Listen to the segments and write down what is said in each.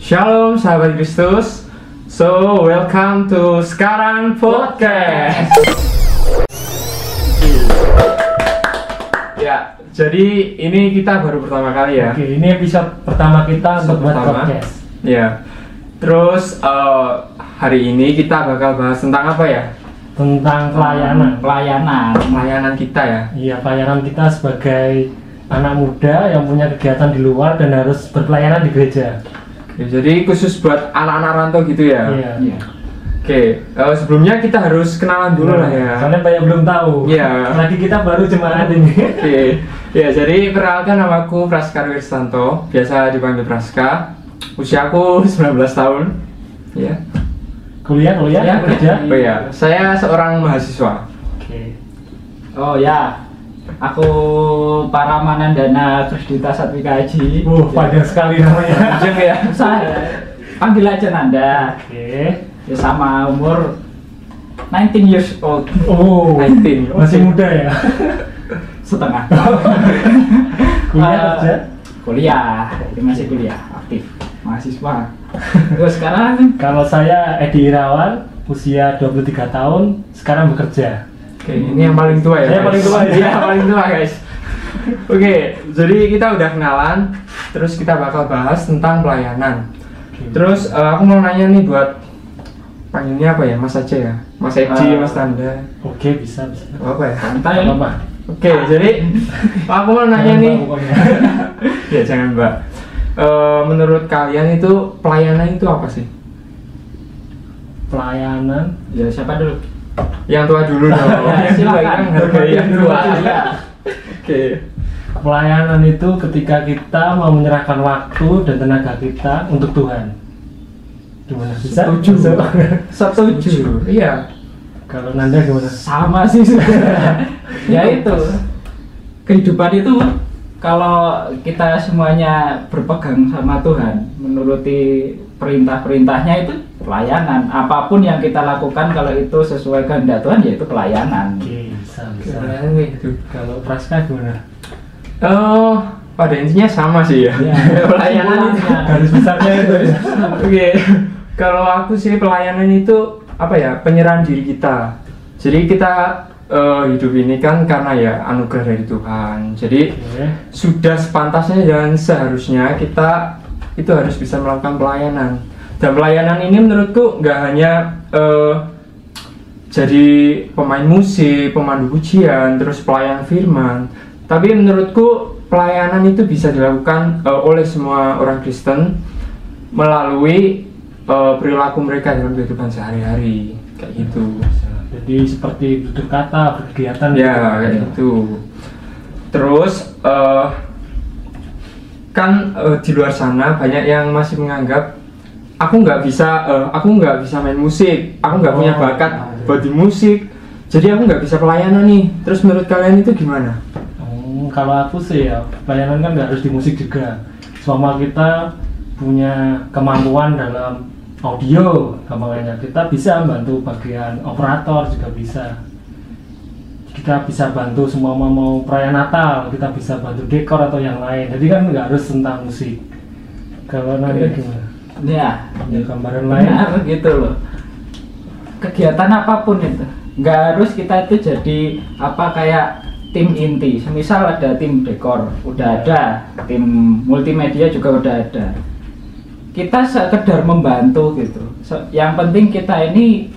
Shalom sahabat Kristus. So, welcome to Sekarang Podcast. ya, jadi ini kita baru pertama kali ya. Oke, ini episode pertama kita untuk buat Pertama. podcast. Ya. Terus eh, hari ini kita bakal bahas tentang apa ya? Tentang pelayanan. pelayanan Pelayanan kita ya. Iya, pelayanan kita sebagai anak muda yang punya kegiatan di luar dan harus berpelayanan di gereja. Oke, jadi khusus buat anak-anak rantau gitu ya. Iya. Iya. Oke, eh, sebelumnya kita harus kenalan dulu lah ya. Soalnya banyak belum tahu. Iya. Lagi kita baru jemaat ini. Oke, ya jadi perkenalkan namaku Praskar Wirstanto, biasa dipanggil Praska. Usiaku 19 tahun. Ya. kuliah, kuliah, Ya, kerja. Oh ya, saya seorang mahasiswa. Oke. oh ya aku Paramanandana Krisdita Satwika Haji Uh, panjang sekali namanya. Jeng ya. saya panggil aja Nanda Oke. ya sama umur 19 years old Oh, 19, masih oke. muda ya. setengah Kuliah Eh, kerja. kuliah jadi masih kuliah aktif mahasiswa terus sekarang Kalau saya Edi Irawan, usia 23 tahun, sekarang bekerja. Oke, ini yang paling tua ya. Saya guys? paling tua, ya. Iya, paling tua guys. Oke, jadi kita udah kenalan, terus kita bakal bahas tentang pelayanan. Terus eh, aku mau nanya nih buat panggilnya apa ya, Mas aja ya, Mas Edi, Eh, Mas Tanda, Oke, bisa, bisa. apa ya? santai Apa? Oke, jadi aku mau nanya Jangan, nih, pokoknya. ya jangan Mbak. Eh, menurut kalian itu pelayanan itu apa sih? Pelayanan ya siapa dulu Yang tua dulu dong. Silakan. kan hargai yang tua. Iya. Oke. Pelayanan itu ketika kita mau menyerahkan waktu dan tenaga kita untuk Tuhan. Gimana? Bisa? Setuju. Setuju. Iya. Kalau Nanda gimana? sama sih ya itu kehidupan itu kalau kita semuanya berpegang sama Tuhan menuruti perintah-perintahnya itu pelayanan apa pun yang kita lakukan kalau itu sesuai kehendak Tuhan yaitu pelayanan Oke, bisa, bisa. Keren. Kalau Praska gimana? Oh, pada intinya sama sih ya. Ya, pelayanan. Garis besarnya itu ya. Oke. Kalau aku sih pelayanan itu apa ya? Penyerahan diri kita. Jadi kita eh, hidup ini kan karena ya anugerah dari Tuhan. Jadi Oke. sudah sepantasnya dan seharusnya kita itu harus bisa melakukan pelayanan. Dan pelayanan ini menurutku nggak hanya eh, jadi pemain musik, pemandu pujian, terus pelayan firman. Tapi menurutku pelayanan itu bisa dilakukan eh, oleh semua orang Kristen melalui eh, perilaku mereka dalam kehidupan sehari-hari kayak gitu. Jadi seperti tutur kata, berkegiatan Ya, gitu. kayak gitu. Terus eh, kan eh, di luar sana banyak yang masih menganggap aku nggak bisa, eh, aku nggak bisa main musik, aku nggak punya Oh, bakat iya. buat di musik, jadi aku nggak bisa pelayanan nih. Terus menurut kalian itu gimana? Hmm, kalau aku sih ya, pelayanan kan nggak harus di musik juga. Selama kita punya kemampuan dalam audio, gampangnya kita bisa bantu bagian operator juga bisa. Kita bisa bantu semua mau, mau perayaan Natal, kita bisa bantu dekor atau yang lain. Jadi kan nggak harus tentang musik. Kalau nanti gimana? Ya. Ada gambaran lain? benar gitu loh. Kegiatan apa pun itu. Nggak harus kita itu jadi apa kayak tim inti. Semisal ada tim dekor udah ada. Tim multimedia juga udah ada. Kita sekedar membantu gitu. Yang penting kita ini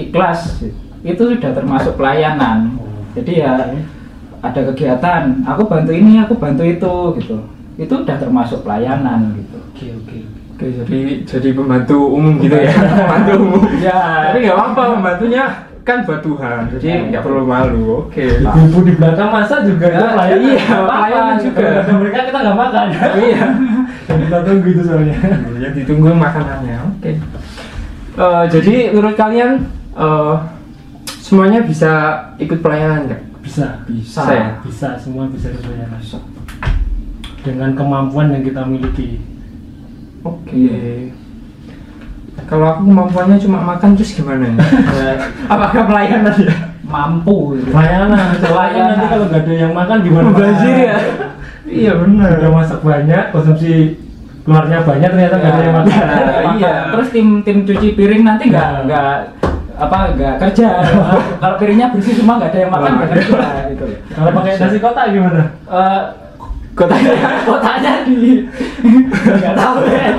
ikhlas. Itu sudah termasuk pelayanan. Jadi ya ada kegiatan aku bantu ini aku bantu itu gitu. Itu udah termasuk pelayanan gitu Oke jadi jadi pembantu umum gitu ya, pembantu umum. Ya. Tapi nggak apa-apa, pembantunya kan buat Tuhan, jadi nggak perlu malu. Oke. Ibu-ibu di belakang masa juga Ya, pelayanan. iya, pelayanan juga. Kalau mereka kita nggak makan. Iya. Dan kita tunggu itu soalnya. yang ditunggu makanannya oke Eh, jadi menurut kalian eh, semuanya bisa ikut pelayanan nggak Bisa. bisa Saya. Bisa, semua bisa dibayar. Dengan kemampuan yang kita miliki. Oke. Kalau aku kemampuannya cuma makan terus gimana ya? Apakah pelayanan? Ya mampu. Gitu. Pelayanan, pelayanan nanti kalau nggak ada yang makan gimana? Mubazir ya? Iya benar. Udah masak banyak, konsumsi keluarnya banyak ternyata nggak ada yang makan. Nah, iya. Terus tim tim cuci piring nanti nggak Nah. nggak apa nggak kerja. Kalau piringnya bersih semua nggak ada yang makan nggak kerja gitu. kalau pakai nasi kotak gimana? Eh, kotanya kotanya di nggak tahu ya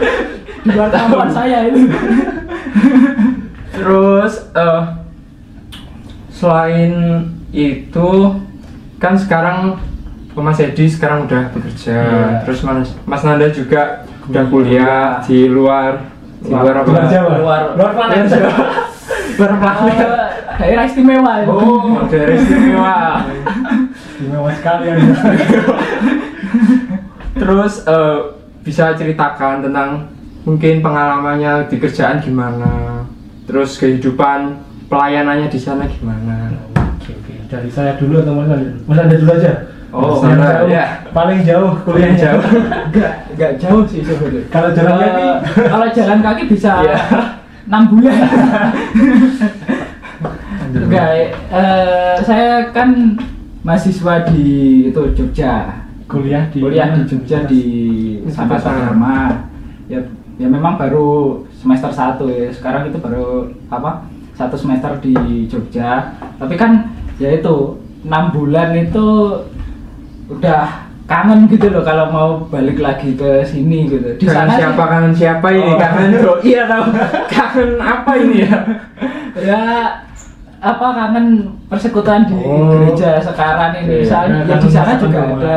di luar kemampuan saya itu. Terus eh selain itu kan sekarang Mas Edi sekarang udah bekerja, Iya. terus Mas Mas Nanda juga udah kuliah di luar di luar apa? luar Jawa Luar luar planet Luar planet. Eh, daerah istimewa. Oh, daerah istimewa. istimewa sekali ya Terus eh, bisa ceritakan tentang mungkin pengalamannya di kerjaan gimana, terus kehidupan pelayanannya di sana gimana? Oke, oke. Dari saya dulu atau Mas Anda? Mas Anda dulu aja. Oh, Yang Anda, jauh, ya. Paling jauh kuliah Paling jauh. Enggak, enggak jauh sih sebenarnya. Kalau jalan Eh, kaki? kalau jalan kaki bisa Iya. enam bulan. Enggak, eh, saya kan mahasiswa di itu Jogja. Kuliah di Kuliah di Jogja di Sanata Dharma. Ya, ya memang baru semester 1 ya. Sekarang itu baru apa? Satu semester di Jogja. Tapi kan ya itu enam bulan itu udah kangen gitu loh kalau mau balik lagi ke sini gitu. Di Kangen sana sih- siapa kangen siapa ini Oh. kangen bro iya tahu kangen apa ini ya ya apa kangen persekutuan di Oh. gereja sekarang ini Oke. misalnya Ya, ya, di sana juga rumah. ada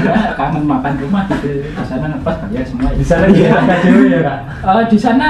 Ya, kangen makan rumah gitu di sana ngepas bayar semua di sana juga KJW ya kak Eh, di sana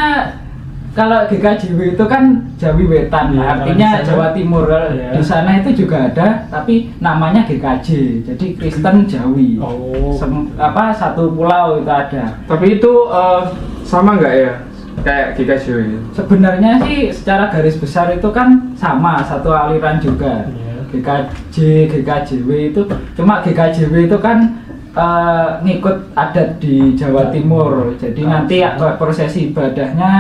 kalau GKJW itu kan Jawi Wetan, Iya, kalau artinya sana- Jawa Timur. Iya. Di sana itu juga ada, tapi namanya GKJ, jadi Kristen Jawi. Oh. Sem- apa satu pulau itu ada. tapi itu eh, sama nggak ya kayak GKJW Sebenarnya sih secara garis besar itu kan sama satu aliran juga. Iya. GKJ, GKJW itu cuma GKJW itu kan eh, ngikut adat di Jawa Timur. Jadi Ah, nanti sama. ya, prosesi ibadahnya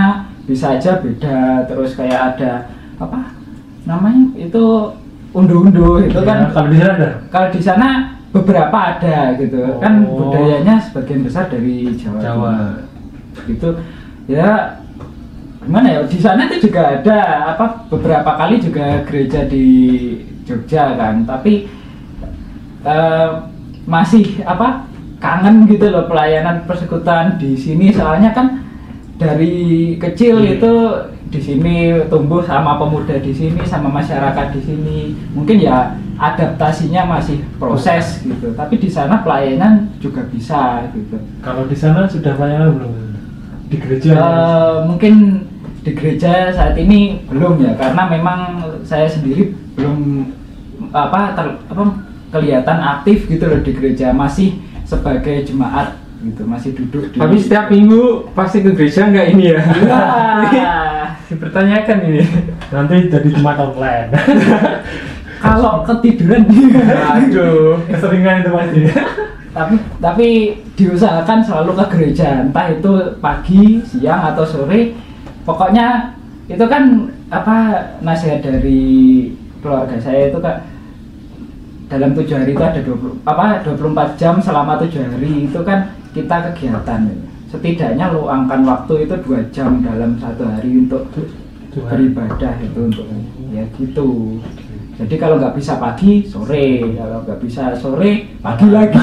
bisa aja beda. Terus kayak ada apa namanya itu undu-undu itu Ya, kan kalau di sana ada kalau di sana beberapa ada gitu Oh. kan budayanya sebagian besar dari Jawa, Jawa. Gitu ya gimana ya? Di sana itu juga ada apa beberapa kali juga gereja di Jogja kan. Tapi eh, masih apa kangen gitu loh pelayanan persekutuan di sini. Soalnya kan dari kecil Iya. itu di sini tumbuh sama pemuda di sini sama masyarakat di sini. Mungkin ya adaptasinya masih proses gitu. Tapi di sana pelayanan juga bisa gitu. Kalau di sana sudah pelayanan belum di gereja? Eh, mungkin di gereja saat ini belum ya karena memang saya sendiri belum apa ter- apa kelihatan aktif gitu loh di gereja. Masih sebagai jemaat gitu masih duduk di tapi setiap minggu pasti ke gereja nggak ini ya? Wah, dipertanyakan ini. Nanti jadi jemaat online kalau ketiduran. Aduh. Keseringan itu pasti tapi tapi diusahakan selalu ke gereja. Entah itu pagi siang atau sore. Pokoknya itu kan apa nasihat dari keluarga saya itu kan dalam tujuh hari itu ada 20 apa 24 jam selama tujuh hari itu kan kita kegiatan. Setidaknya luangkan waktu itu dua jam dalam satu hari untuk beribadah itu untuk ya gitu jadi kalau nggak bisa pagi sore. Kalau nggak bisa sore pagi lagi.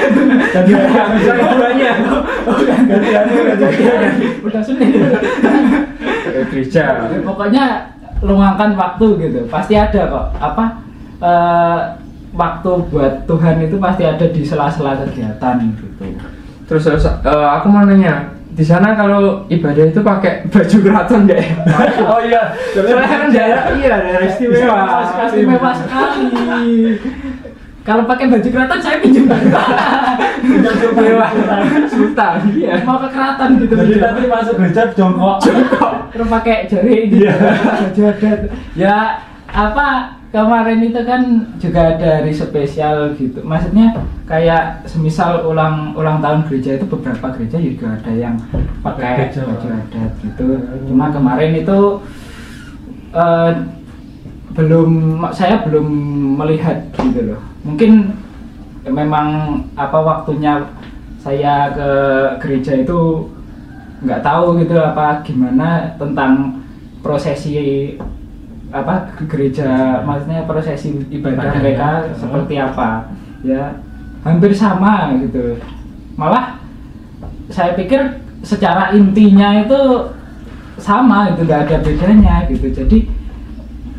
Jadi nggak bisa hari udah sulit gereja. Ya, pokoknya luangkan waktu gitu. Pasti ada kok. Apa eh, waktu buat Tuhan itu pasti ada di sela-sela kegiatan gitu. Terus terus, eh, aku mau nanya di sana kalau ibadah itu pakai baju keraton ya? oh iya Soalnya kan daerah iya daerah istimewa. istimewa sekali kalau pakai baju keraton saya pinjam Istimewa. Sultan. Iya. mau ke keraton gitu jadi nanti masuk gereja jongkok terus pakai jari gitu Iya. baju adat ya apa kemarin itu kan juga ada hari spesial gitu. Maksudnya kayak semisal ulang ulang tahun gereja itu beberapa gereja juga ada yang pakai baju. adat gitu. Cuma kemarin itu eh, belum saya belum melihat gitu loh. Mungkin memang apa waktunya saya ke gereja itu nggak tahu gitu apa gimana tentang prosesi apa gereja maksudnya prosesi ibadah mereka Hmm. seperti apa ya. Hampir sama gitu. Malah saya pikir secara intinya itu sama itu nggak ada bedanya gitu. Jadi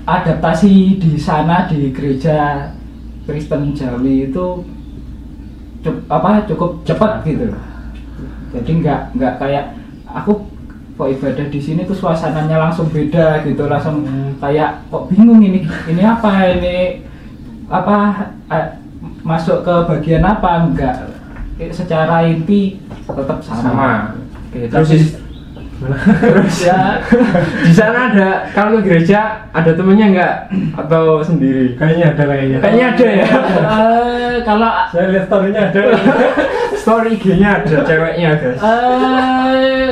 adaptasi di sana di gereja Kristen Jawi itu cukup apa cukup cepat gitu. Jadi nggak nggak kayak aku kok ibadah di sini tuh suasananya langsung beda gitu langsung Hmm. kayak kok bingung ini ini apa ini apa masuk ke bagian apa enggak secara inti tetap sama, sama Oke, terus terus ya di sana ada kalau ke gereja ada temennya nggak atau sendiri Kayaknya ada kayaknya. Kayaknya ada ya. eh, kalau Saya lihat story-nya ada. story IG-nya ada ceweknya guys eh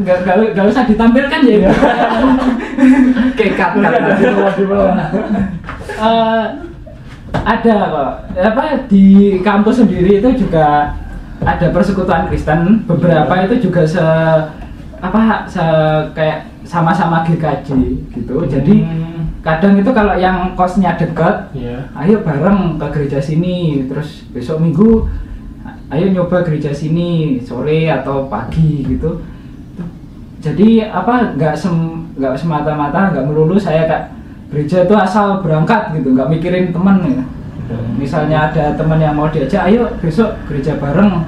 nggak nggak nggak usah ditampilkan ya. Ada bawah di bawah. Eh, ada kok. Apa di kampus sendiri itu juga ada persekutuan Kristen. Beberapa itu juga se apa se kayak sama-sama GKJ gitu. Jadi Hmm. kadang itu kalau yang kosnya deket Iya. ayo bareng ke gereja sini terus besok minggu ayo nyoba gereja sini sore atau pagi gitu jadi apa nggak sem nggak semata-mata nggak melulu saya kak gereja itu asal berangkat gitu nggak mikirin teman ya misalnya ada teman yang mau diajak ayo besok gereja bareng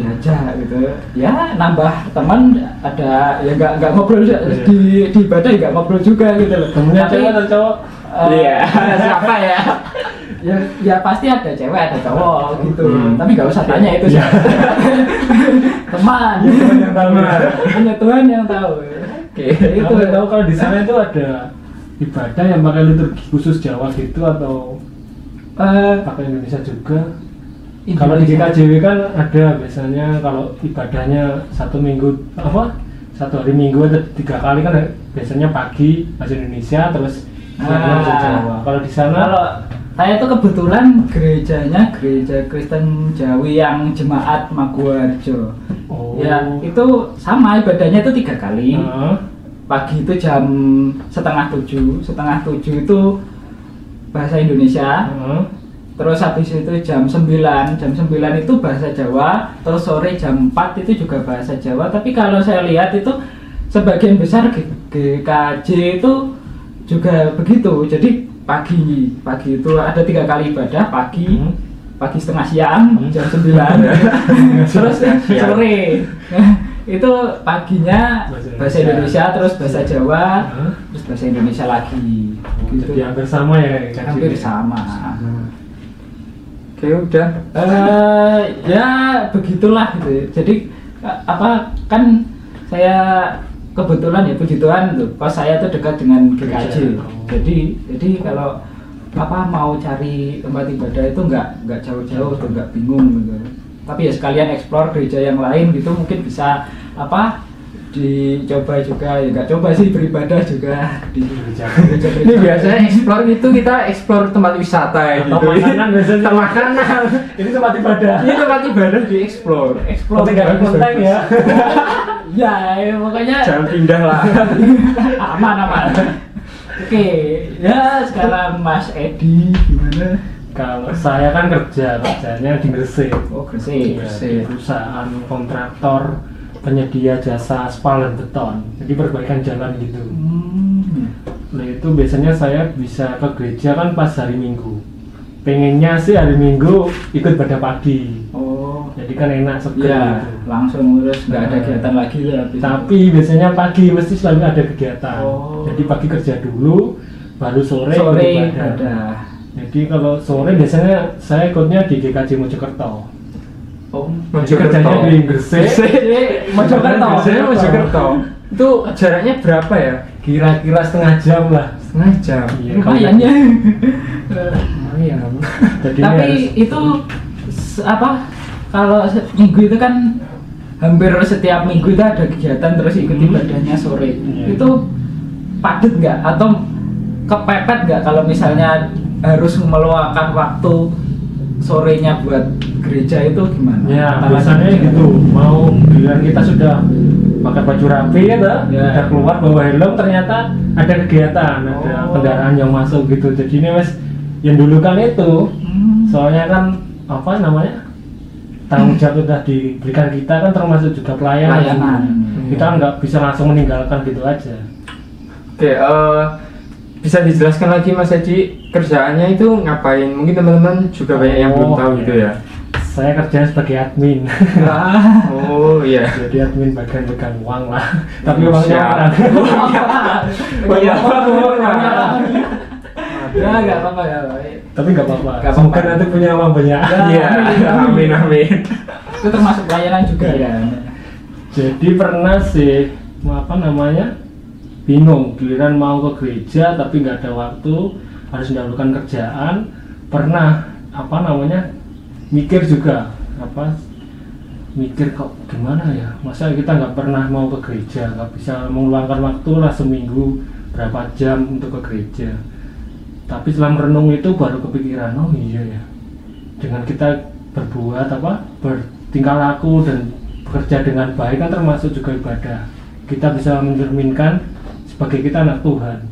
diajak gitu. Ya nambah teman ada ya nggak nggak ngobrol di di ibadah nggak ngobrol juga gitu loh. Temennya cewek atau cowok? eh, Iya, siapa ya? Ya ya pasti ada cewek ada cowok gitu Hmm. tapi nggak usah tanya itu Iya. siapa teman Tuhan yang tahu. hanya Tuhan yang tahu Oke. itu Aku nggak tahu kalau di sana itu ada ibadah yang pakai liturgi khusus Jawa gitu atau eh, pakai Indonesia juga. Kalau di GKJW kan ada biasanya kalau ibadahnya satu minggu apa satu hari minggu atau tiga kali kan biasanya pagi bahasa Indonesia terus siangnya bahasa Ah. Jawa. Kalau di sana kalau saya itu kebetulan gerejanya gereja Kristen Jawi yang jemaat Maguwarjo. Oh, ya itu sama ibadahnya itu tiga kali. Heeh. pagi itu jam setengah tujuh setengah tujuh itu bahasa Indonesia. Heeh. terus habis itu jam 9 jam 9 itu bahasa Jawa. Terus sore jam 4 itu juga bahasa Jawa. Tapi kalau saya lihat itu sebagian besar GKJ itu juga begitu. Jadi pagi pagi itu ada tiga kali ibadah pagi Hmm. pagi setengah siang Hmm. jam 9 terus sore itu paginya Bahasa bahasa Indonesia. Terus bahasa Jawa Heeh. terus bahasa Indonesia lagi gitu Jadi hampir sama ya hampir sama Oke udah. eh ya begitulah gitu jadi eh, apa kan saya kebetulan ya puji Tuhan tuh pas saya tuh dekat dengan GKJ Gereja. jadi jadi kalau apa mau cari tempat ibadah itu nggak nggak jauh-jauh tuh nggak bingung gitu tapi ya sekalian explore gereja yang lain gitu mungkin bisa apa dicoba juga ya nggak coba sih beribadah juga di Gereja. Ini biasanya explore gitu kita explore tempat wisata ya gitu. makanan biasanya. Tempat makanan. Ini tempat ibadah. Ini tempat ibadah di explore. Explore. Bagus, konten ya. ya, ya, pokoknya Jangan pindah lah. aman aman oke ya sekarang Mas Edi gimana Kalau saya kan kerja, kerjanya di Gresik. oh Gresik Gresik. di perusahaan kontraktor penyedia jasa aspal dan beton. Jadi perbaikan jalan gitu. hmm. Nah itu biasanya saya bisa ke gereja kan pas hari Minggu. Pengennya sih hari Minggu ikut pada pagi. oh Jadi kan enak seger ya gitu. langsung terus nggak ada Nah. kegiatan lagi ya habis itu. Tapi biasanya pagi mesti selalu ada kegiatan. Oh. Jadi pagi kerja dulu, baru sore, sore ada Jadi kalau sore biasanya saya ikutnya di GKJ Mojokerto. oh Jadi kerjanya di Gresik. Jadi, Mojokerto Biasanya Mojokerto. Itu jaraknya berapa ya? Kira-kira setengah jam lah. Setengah jam. Iya, lumayan ya Lumayan. Tapi harus- itu apa kalau minggu itu kan hampir setiap minggu itu ada kegiatan terus ikut Hmm. ibadahnya sore Iya. itu padat nggak atau kepepet nggak kalau misalnya harus meluangkan waktu sorenya buat gereja itu gimana? Ya, Antara biasanya gereja- gitu. Mau giliran kita sudah pakai baju rapi ya? Ya. udah keluar bawa helm ternyata ada kegiatan, ada Oh. kendaraan yang masuk gitu. Jadi ini mas, yang dulu kan itu, Hmm. soalnya kan apa namanya tanggung jawab sudah diberikan kita kan termasuk juga pelayanan. Pelayanan. Kita nggak bisa langsung meninggalkan gitu aja. Oke, eh, bisa dijelaskan lagi Mas Edi kerjaannya itu ngapain? Mungkin teman-teman juga banyak yang belum Oh, tahu gitu ya. Saya kerja sebagai admin. Oh iya. Jadi admin bagian pegang uang lah. Tapi Oh, uangnya orang. Banyak Ya nggak apa-apa ya. Tapi nggak apa-apa. Semoga apa-apa. nanti punya uang banyak. Ya. Iya, amin amin. Itu termasuk pelayanan juga ya. Jadi pernah sih apa namanya bingung giliran mau ke gereja tapi nggak ada waktu harus mendahulukan kerjaan pernah apa namanya mikir juga apa mikir kok gimana ya masa kita nggak pernah mau ke gereja nggak bisa meluangkan waktu lah seminggu berapa jam untuk ke gereja tapi setelah merenung itu baru kepikiran oh iya ya dengan kita berbuat apa bertingkah laku dan bekerja dengan baik kan termasuk juga ibadah kita bisa mencerminkan sebagai kita anak Tuhan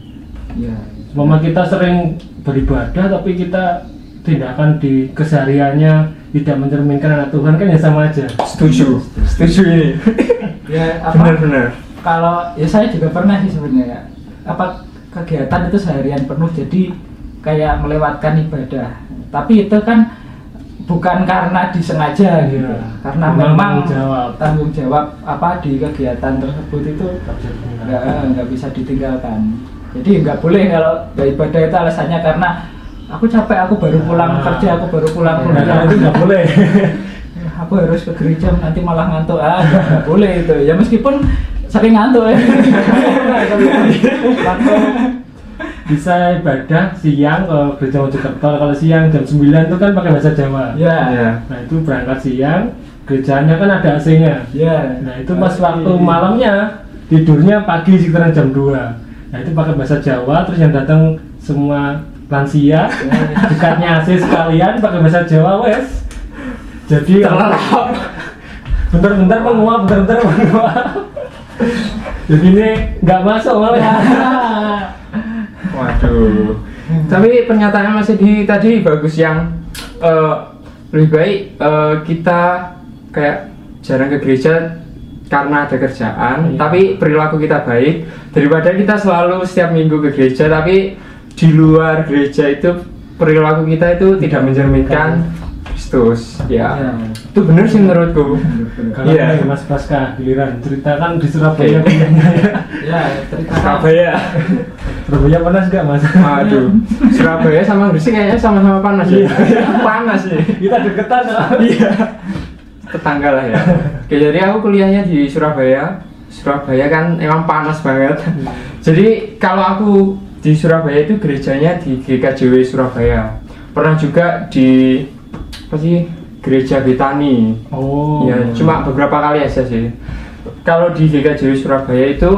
Iya. Mama kita sering beribadah tapi kita tindakan di kesehariannya tidak mencerminkan anak Tuhan kan ya sama aja Setuju, setuju ini. Ya apa? Benar-benar. Kalau ya saya juga pernah sih sebenarnya. Apa kegiatan itu seharian penuh jadi kayak melewatkan ibadah. Tapi itu kan bukan karena disengaja gitu. Iya. Karena Memang tanggung jawab. tanggung jawab apa di kegiatan tersebut itu ditinggalkan. nggak nggak bisa ditinggalkan. Jadi nggak boleh kalau nggak ibadah itu alasannya karena aku capek, aku baru pulang Ah. kerja, aku baru pulang Nah, kuliah. itu nggak boleh aku harus ke gereja nanti malah ngantuk ah nggak boleh itu ya meskipun sering ngantuk ya Ngantuk. Bisa ibadah siang ke gereja Mojokerto. Kalau siang jam 9 itu kan pakai bahasa Jawa. Ya. Iya. nah itu berangkat siang gerejanya kan ada AC-nya. Ya. Nah itu pas waktu malamnya tidurnya pagi sekitaran jam 2 Nah itu pakai bahasa Jawa terus yang datang semua lansia dekatnya AC sekalian pakai bahasa Jawa wes. Jadi Terlelap. bentar-bentar menguap bentar-bentar menguap jadi ini nggak masuk malah Waduh. Tapi pernyataannya masih di tadi bagus yang eh, lebih baik eh, kita kayak jarang ke gereja karena ada kerjaan, Iya. tapi perilaku kita baik daripada kita selalu setiap minggu ke gereja tapi di luar gereja itu perilaku kita itu tidak mencerminkan Kristus. Ya. Ya. Itu benar sih menurutku. kalau Iya. Mas Pasca giliran ceritakan di Surabaya kuliahnya ya ya cerita Surabaya. Surabaya panas nggak Mas? Aduh, Surabaya sama Gresik kayaknya sama-sama panas ya. panas nih. kita deketan Iya. Tetangga lah ya. Oke, jadi aku kuliahnya di Surabaya. Surabaya kan emang panas banget. Jadi kalau aku di Surabaya itu gerejanya di GKJW Surabaya. Pernah juga di apa sih gereja Betani. oh Ya, cuma beberapa kali aja sih. Kalau di GKJW Surabaya itu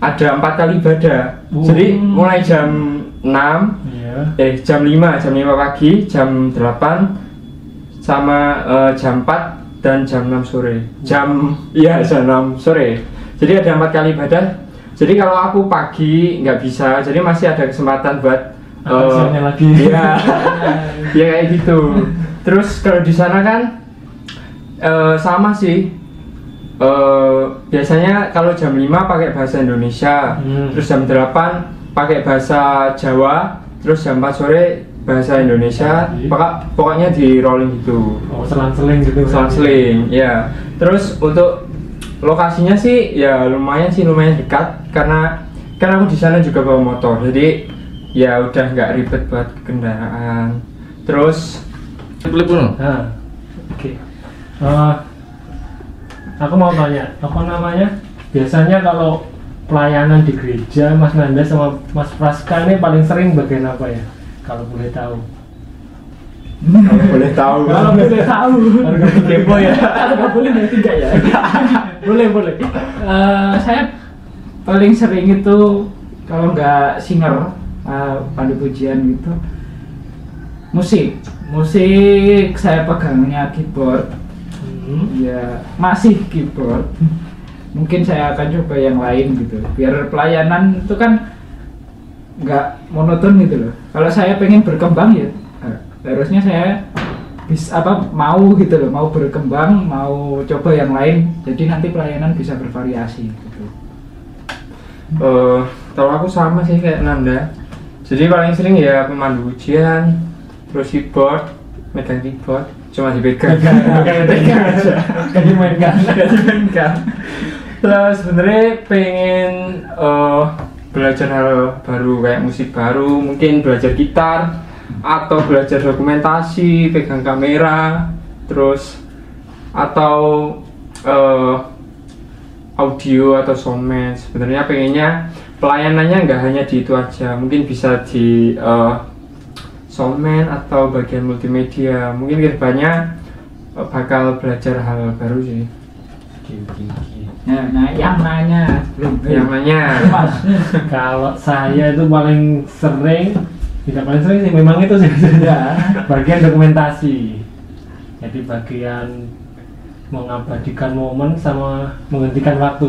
ada empat kali ibadah. Oh. Jadi mulai jam 6 iya. eh jam 5 jam 5 pagi jam 8 sama eh, jam 4 dan jam 6 sore. Jam iya jam 6 sore. Jadi ada empat kali ibadah. Jadi kalau aku pagi nggak bisa jadi masih ada kesempatan buat eh, siangnya lagi. iya. Ya kayak gitu. Terus kalau di sana kan eh, sama sih Eh, biasanya kalau jam 5 pakai bahasa Indonesia Hmm. terus jam 8 pakai bahasa Jawa terus jam 4 sore bahasa Indonesia Jadi? Pokok- pokoknya di rolling gitu oh selang-seling gitu selang-seling ya terus untuk lokasinya sih ya lumayan sih lumayan dekat karena kan aku di sana juga bawa motor jadi ya udah nggak ribet buat kendaraan terus oke. Eh, aku mau tanya, apa namanya? Biasanya kalau pelayanan di gereja, Mas Nanda sama Mas Praska ini paling sering bagian apa ya? Kalau boleh tahu. kalau boleh tahu kalau boleh tahu Kalau nggak kepo ya. kalau nggak boleh berarti enggak ya boleh boleh Eh, saya paling sering itu kalau nggak singer eh, pandu pujian gitu musik musik saya pegangnya keyboard Hmm. ya masih keyboard mungkin saya akan coba yang lain gitu. Biar pelayanan itu kan nggak monoton gitu loh. Kalau saya pengen berkembang ya harusnya saya bisa apa mau gitu loh. Mau berkembang mau coba yang lain. Jadi nanti pelayanan bisa bervariasi gitu. Eh, kalau aku sama sih kayak Nanda. Jadi paling sering ya pemandu ujian, terus keyboard, megang keyboard, cuma dipegang. Pegang, aja. Kan dimainkan. Nggak dipegang. Terus sebenarnya pengen eh, belajar hal baru kayak musik baru, mungkin belajar gitar atau belajar dokumentasi, pegang kamera, terus atau eh, audio atau soundman sebenarnya pengennya pelayanannya nggak hanya di itu aja mungkin bisa di eh, soundman atau bagian multimedia mungkin ke depannya eh, bakal belajar hal baru sih nah, nah yang nanya belum yang nanya mas Kalau saya itu paling sering, tidak paling sering sih, memang itu sih Ya. bagian dokumentasi. Jadi bagian mengabadikan momen sama menghentikan waktu.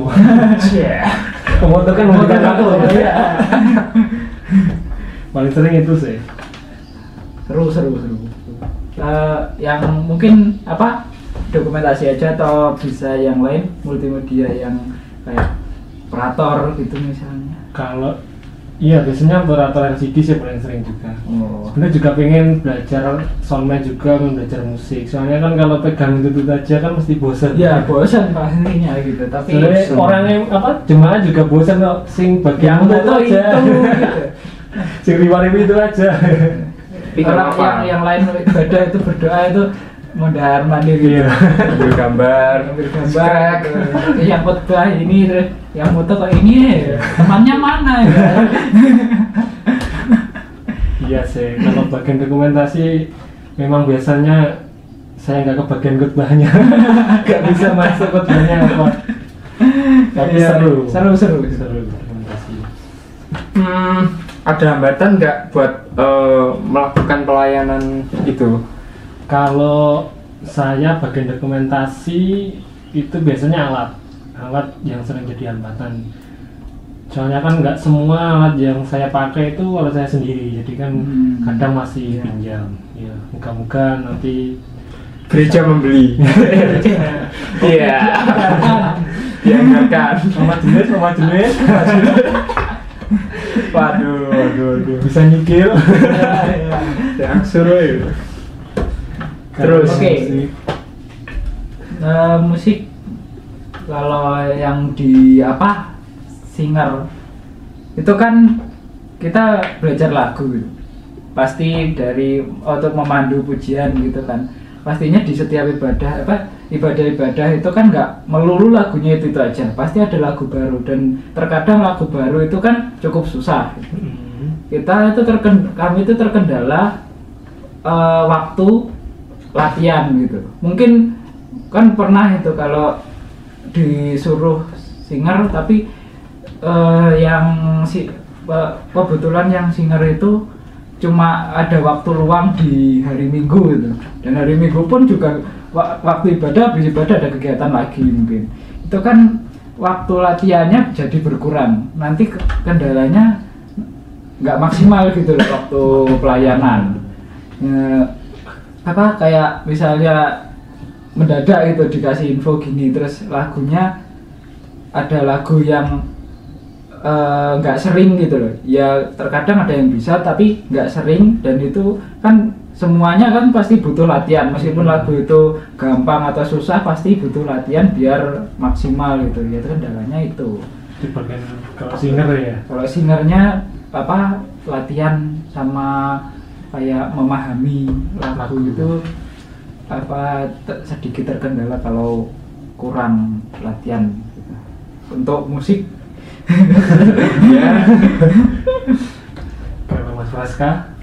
Memotongkan menghentikan waktu. Iya. paling sering itu sih. Seru seru seru Eh, yang mungkin apa dokumentasi aja atau bisa yang lain multimedia yang kayak operator gitu misalnya Kalau iya biasanya operator LCD sih paling sering juga. oh Sebenarnya juga pengen belajar soundman juga, belajar musik. Soalnya kan kalau pegang itu aja kan mesti bosan. ya bosan pastinya gitu tapi Sebenarnya orang yang apa jemaah juga bosan kok sing bagian yang itu foto itu aja. gitu. sing riwari itu aja. Orang apa-apa. yang yang lain ibadah itu berdoa itu mondar mandir gitu Iya. ambil gambar ambil gambar gitu. Terus yang khotbah ini terus yang foto kok ini ya temannya mana ya Iya sih, kalau bagian dokumentasi memang biasanya saya nggak kebagian khotbahnya, nggak bisa masuk khotbahnya apa. Tapi Iya, seru. seru seru seru dokumentasi. hmm, ada hambatan nggak buat eh, melakukan pelayanan itu Kalau saya bagian dokumentasi itu biasanya alat, alat yang sering jadi hambatan. Soalnya kan nggak semua alat yang saya pakai itu alat saya sendiri, jadi kan Hmm. kadang masih Iya. pinjam. Ya, moga-moga nanti gereja membeli iya dianggarkan sama jenis, sama jenis, waduh waduh waduh bisa nyikil. yang suruh ya Terus. Oke. Eh, musik kalau yang di apa singer itu kan kita belajar lagu gitu. pasti dari untuk memandu pujian gitu kan pastinya di setiap ibadah apa ibadah-ibadah itu kan nggak melulu lagunya itu itu aja. Pasti ada lagu baru dan terkadang lagu baru itu kan cukup susah. Hmm. kita itu terken kami itu terkendala eh, waktu latihan gitu. Mungkin kan pernah itu kalau disuruh singer tapi eh, yang si kebetulan yang singer itu cuma ada waktu luang di hari minggu gitu. Dan hari minggu pun juga waktu ibadah habis ibadah ada kegiatan lagi mungkin. Itu kan waktu latihannya jadi berkurang. Nanti ke- kendalanya nggak maksimal gitu loh waktu pelayanan. Ya, apa kayak misalnya mendadak itu dikasih info gini terus lagunya ada lagu yang eh, nggak sering gitu loh. Ya terkadang ada yang bisa tapi nggak sering dan itu kan semuanya kan pasti butuh latihan. Meskipun lagu itu gampang atau susah pasti butuh latihan biar maksimal gitu. Ya itu kendalanya itu. Itu bagian kalau singer ya. kalau singernya apa latihan sama kayak memahami lagu. itu apa te- sedikit terkendala kalau kurang latihan gitu. untuk musik. Ya. Kalau Mas Praska,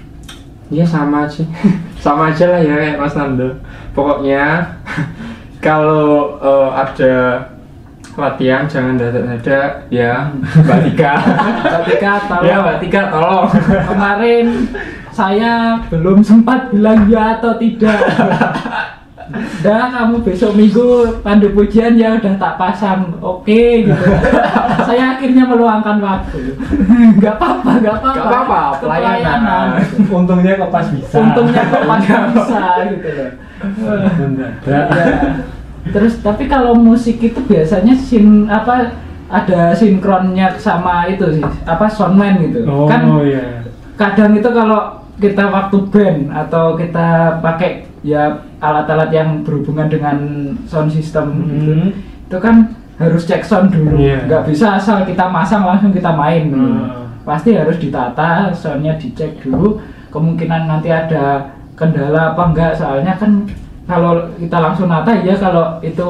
Iya sama sih, sama aja lah ya kayak Mas Nando. Pokoknya kalau eh, ada latihan jangan dadak-dadak ya Mbak Tika. Mbak Tika tolong ya Mbak Tika tolong. kemarin saya belum sempat bilang ya atau tidak Dah kamu besok minggu pandu pujian ya udah tak pasang oke gitu saya akhirnya meluangkan waktu nggak apa-apa nggak apa-apa Nggak apa-apa, pelayanan. Untungnya kok pas bisa. untungnya kok masih bisa gitu loh. Ya. terus tapi kalau musik itu biasanya sin apa ada sinkronnya sama itu sih apa soundman gitu Oh kan iya. kadang itu kalau kita waktu band atau kita pakai ya alat-alat yang berhubungan dengan sound system gitu, Hmm. itu kan harus cek sound dulu Iya. nggak bisa asal kita masang langsung kita main gitu. Hmm. pasti harus ditata soundnya dicek dulu kemungkinan nanti ada kendala apa enggak soalnya kan kalau kita langsung nata ya kalau itu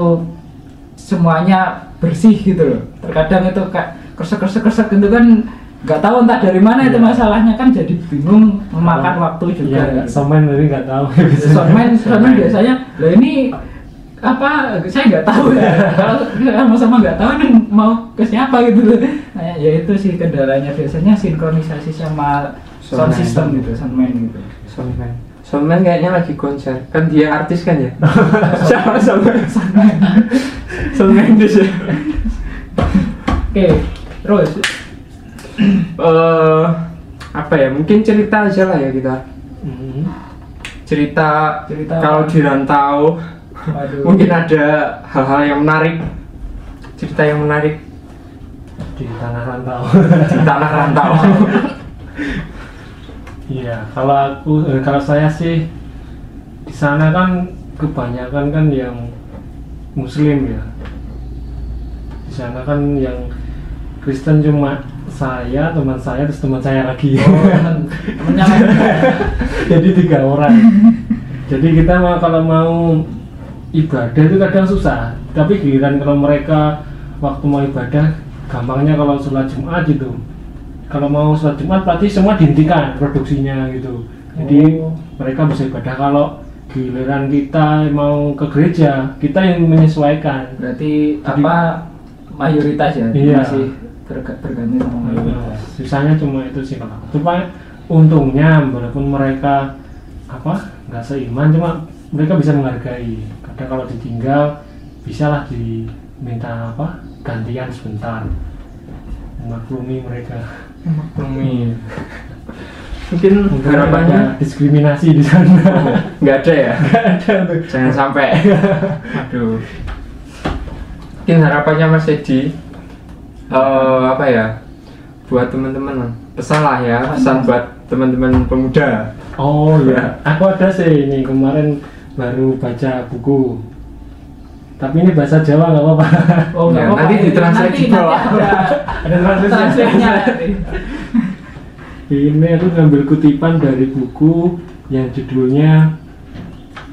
semuanya bersih gitu loh terkadang itu kayak kresek kresek kresek gitu kan nggak tahu entah dari mana itu Iya. masalahnya kan jadi bingung memakan waktu juga Iya, somen tadi nggak tahu. soundman soundman biasanya lah ini apa saya nggak tahu ya kalau sama-sama nggak tahu ini mau ke siapa gitu nah, ya itu sih kendalanya biasanya sinkronisasi sama sound system gitu soundman gitu Soundman. Soundman kayaknya lagi konser. Kan dia artis kan ya? Siapa Soundman? Soundman Mendes ya? oke terus Eh, apa ya? Mungkin cerita aja lah ya kita. Hmm. Cerita, Cerita kalau di rantau Waduh. mungkin ada hal-hal yang menarik. Cerita yang menarik di tanah rantau. di tanah rantau. Iya, kalau aku eh, kalau saya sih di sana kan kebanyakan kan yang muslim ya. Di sana kan yang Kristen cuma saya, teman saya, terus teman saya lagi. Oh, temen- temennya Jadi tiga orang. Jadi kita mau kalau mau ibadah itu kadang susah. Tapi giliran kalau mereka waktu mau ibadah, gampangnya kalau sholat Jumat gitu. Kalau mau sholat Jumat berarti semua dihentikan produksinya gitu. Jadi Oh. mereka bisa ibadah. Kalau giliran kita mau ke gereja, kita yang menyesuaikan. berarti Jadi- apa mayoritas ya Iya. masih berganti sama mayoritas Sisanya cuma itu sih kalau. Cuma untungnya walaupun mereka apa nggak seiman cuma mereka bisa menghargai. Kadang kalau ditinggal bisa lah diminta apa gantian sebentar memaklumi mereka. Maklumi. Mungkin Mungkin harapannya diskriminasi di sana. nggak ada ya. Nggak ada tuh. Jangan sampai. Aduh. Mungkin harapannya Mas Edi eh, apa ya? Buat teman-teman pesan lah ya, pesan buat teman-teman pemuda. Oh ya, aku ada sih ini kemarin baru baca buku. Tapi ini bahasa Jawa nggak apa-apa. oh nggak Ya, apa-apa. nanti ditranslate Nanti- nanti ada Ada translate-nya. nanti. Ini aku ngambil kutipan dari buku yang judulnya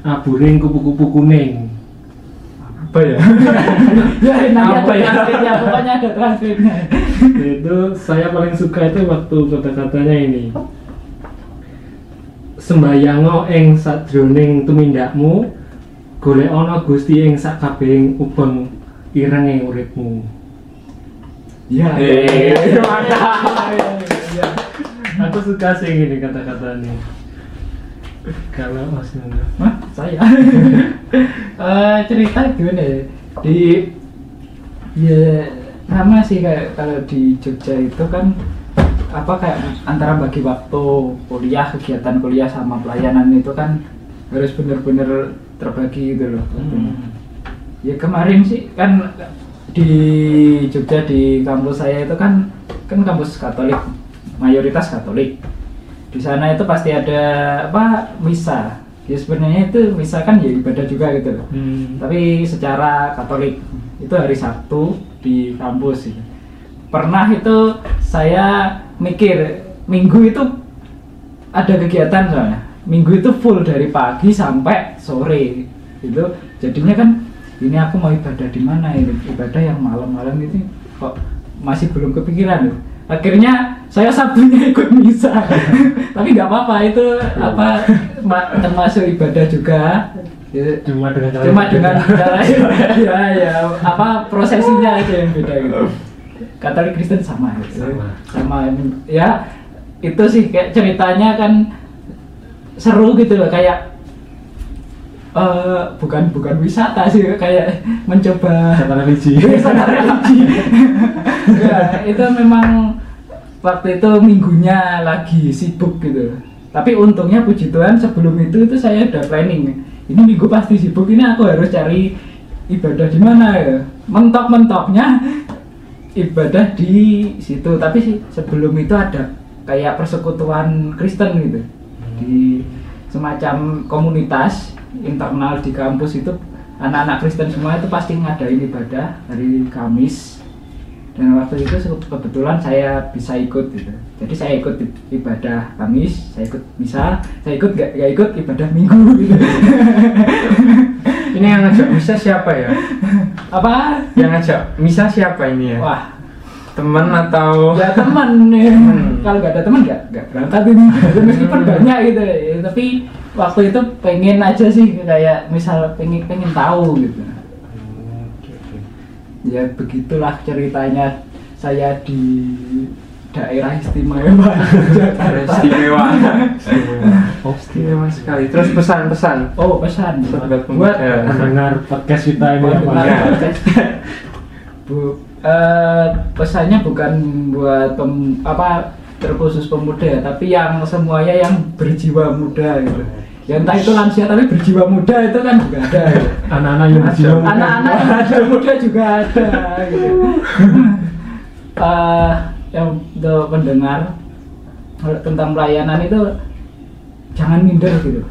Aburing Kupu-Kupu Kuning. Apa ya? ya Apa ada ya? translate-nya pokoknya ada translate-nya itu saya paling suka itu waktu kata-katanya ini. Sembayango ing sadroning tumindakmu, golek ana Gusti ing sakabehing ubeng irenge uripmu. ya Eh, mantap. Aku suka sih ini kata-kata ini. Kalau Mas Nana. Hah? saya Eh, cerita gimana ya di ya sama sih kayak kalau di Jogja itu kan apa kayak antara bagi waktu kuliah kegiatan kuliah sama pelayanan itu kan harus bener-bener terbagi gitu loh waktunya. ya kemarin sih kan di Jogja di kampus saya itu kan kan kampus Katolik mayoritas Katolik di sana itu pasti ada apa misa ya sebenarnya itu misa kan ya ibadah juga gitu loh Hmm. tapi secara Katolik itu hari Sabtu di kampus gitu. pernah itu saya mikir minggu itu ada kegiatan soalnya minggu itu full dari pagi sampai sore itu jadinya kan ini aku mau ibadah di mana ini ibadah yang malam-malam itu kok masih belum kepikiran loh. Akhirnya saya sabtunya ikut misa tapi nggak apa-apa itu apa ma- termasuk ibadah juga Cuma dengan cara cuma dengan cara ya ya apa prosesinya aja yang beda gitu Katolik Kristen sama gitu. Sama. sama ya itu sih kayak ceritanya kan seru gitu loh kayak eh bukan bukan wisata sih kayak mencoba. Wisata religi. wisata religi. Ya, itu memang waktu itu minggunya lagi sibuk gitu. Tapi untungnya puji Tuhan sebelum itu itu saya udah planning. Ini minggu pasti sibuk ini aku harus cari ibadah di mana ya. Mentok-mentoknya ibadah di situ. Tapi sih sebelum itu ada kayak persekutuan Kristen gitu. Di semacam komunitas internal di kampus itu anak-anak Kristen semua itu pasti ngadain ibadah hari Kamis dan waktu itu kebetulan saya bisa ikut gitu jadi saya ikut ibadah Kamis saya ikut misa saya ikut gak, gak ikut ibadah Minggu gitu Ini yang ngajak misa siapa ya? apa Yang ngajak misa siapa ini ya? wah Temen atau ya teman ya. Hmm. kalau nggak ada teman nggak nggak berangkat ini meskipun Hmm. banyak gitu ya. tapi waktu itu pengen aja sih kayak misal pengen pengen tahu gitu ya begitulah ceritanya saya di daerah istimewa istimewa? Oh, Istimewa sekali. Terus pesan-pesan. oh pesan Buat. Mendengar podcast kita ini buat apa? Ya. Bu, eh, pesannya bukan buat pem- apa terkhusus pemuda tapi yang semuanya yang berjiwa muda gitu. Ya entah itu lansia tapi berjiwa muda itu kan juga ada. gitu. Anak-anak yang berjiwa muda. Anak-anak yang berjiwa muda juga ada gitu. Eh, yang untuk pendengar tentang pelayanan itu jangan minder gitu.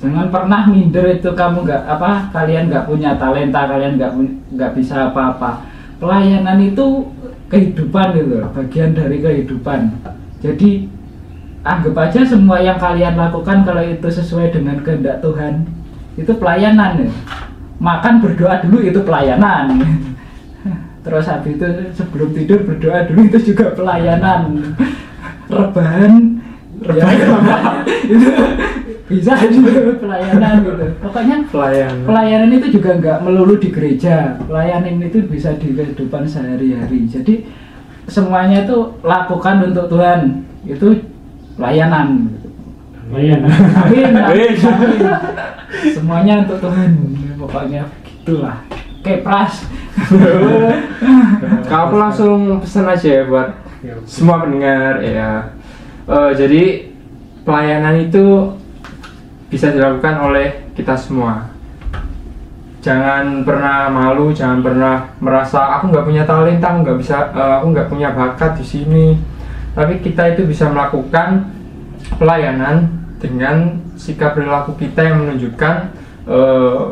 Jangan pernah minder itu kamu nggak apa kalian nggak punya talenta kalian nggak nggak bisa apa-apa. Pelayanan itu kehidupan gitu, bagian dari kehidupan. Jadi anggap aja semua yang kalian lakukan kalau itu sesuai dengan kehendak Tuhan itu pelayanan ya. Makan berdoa dulu itu pelayanan. Terus habis itu sebelum tidur berdoa dulu itu juga pelayanan. Rebahan ya, itu bisa juga pelayanan gitu. Pokoknya Pelayan. pelayanan itu juga nggak melulu di gereja pelayanan itu bisa di kehidupan sehari-hari jadi semuanya itu lakukan untuk Tuhan itu pelayanan Iya. amin, amin, Amin. amin. semuanya untuk Tuhan pokoknya gitulah kepras Kalau aku langsung pesan aja ya buat semua pendengar ya. Eh, jadi pelayanan itu bisa dilakukan oleh kita semua. Jangan pernah malu, jangan pernah merasa aku nggak punya talenta, aku nggak bisa, eh, aku nggak punya bakat di sini. Tapi kita itu bisa melakukan pelayanan dengan sikap perilaku kita yang menunjukkan eh,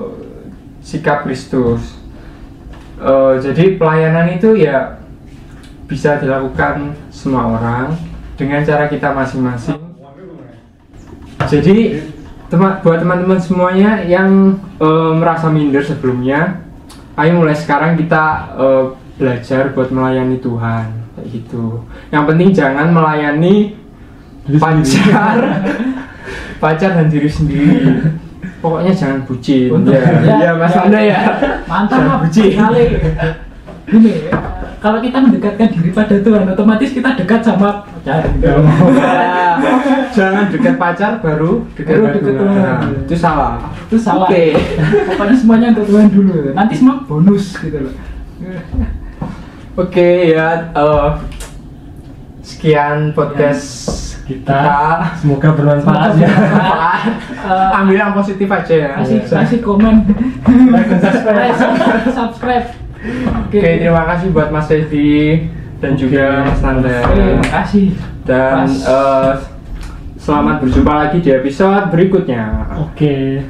sikap Kristus. Eh, jadi pelayanan itu ya bisa dilakukan semua orang dengan cara kita masing-masing. Jadi tema- buat teman-teman semuanya yang eh, merasa minder sebelumnya, ayo mulai sekarang kita eh, belajar buat melayani Tuhan kayak gitu. Yang penting jangan melayani Diri sendiri. pacar, pacar dan diri sendiri. Pokoknya jangan bucin. Untuk- ya, ya, ya, Mas ya. Anda ya. mantap Jangan bucin. sekali ini kalau kita mendekatkan diri pada Tuhan otomatis kita dekat sama pacar gitu. Ya, jangan dekat pacar baru dekat Baru dekat Tuhan. Nah, itu salah. itu salah Oke. pokoknya semuanya untuk Tuhan dulu nanti semua bonus gitu loh Oke ya, eh, sekian podcast Kita semoga bermanfaat ya. Bermanfaat. Eh, Ambil yang positif aja ya. kasih Iya. kasih komen Like subscribe. Subscribe, subscribe. Oke, terima kasih buat Mas Devi dan juga Mas Nanda. terima kasih Dan Mas. eh, selamat berjumpa lagi di episode berikutnya. Oke.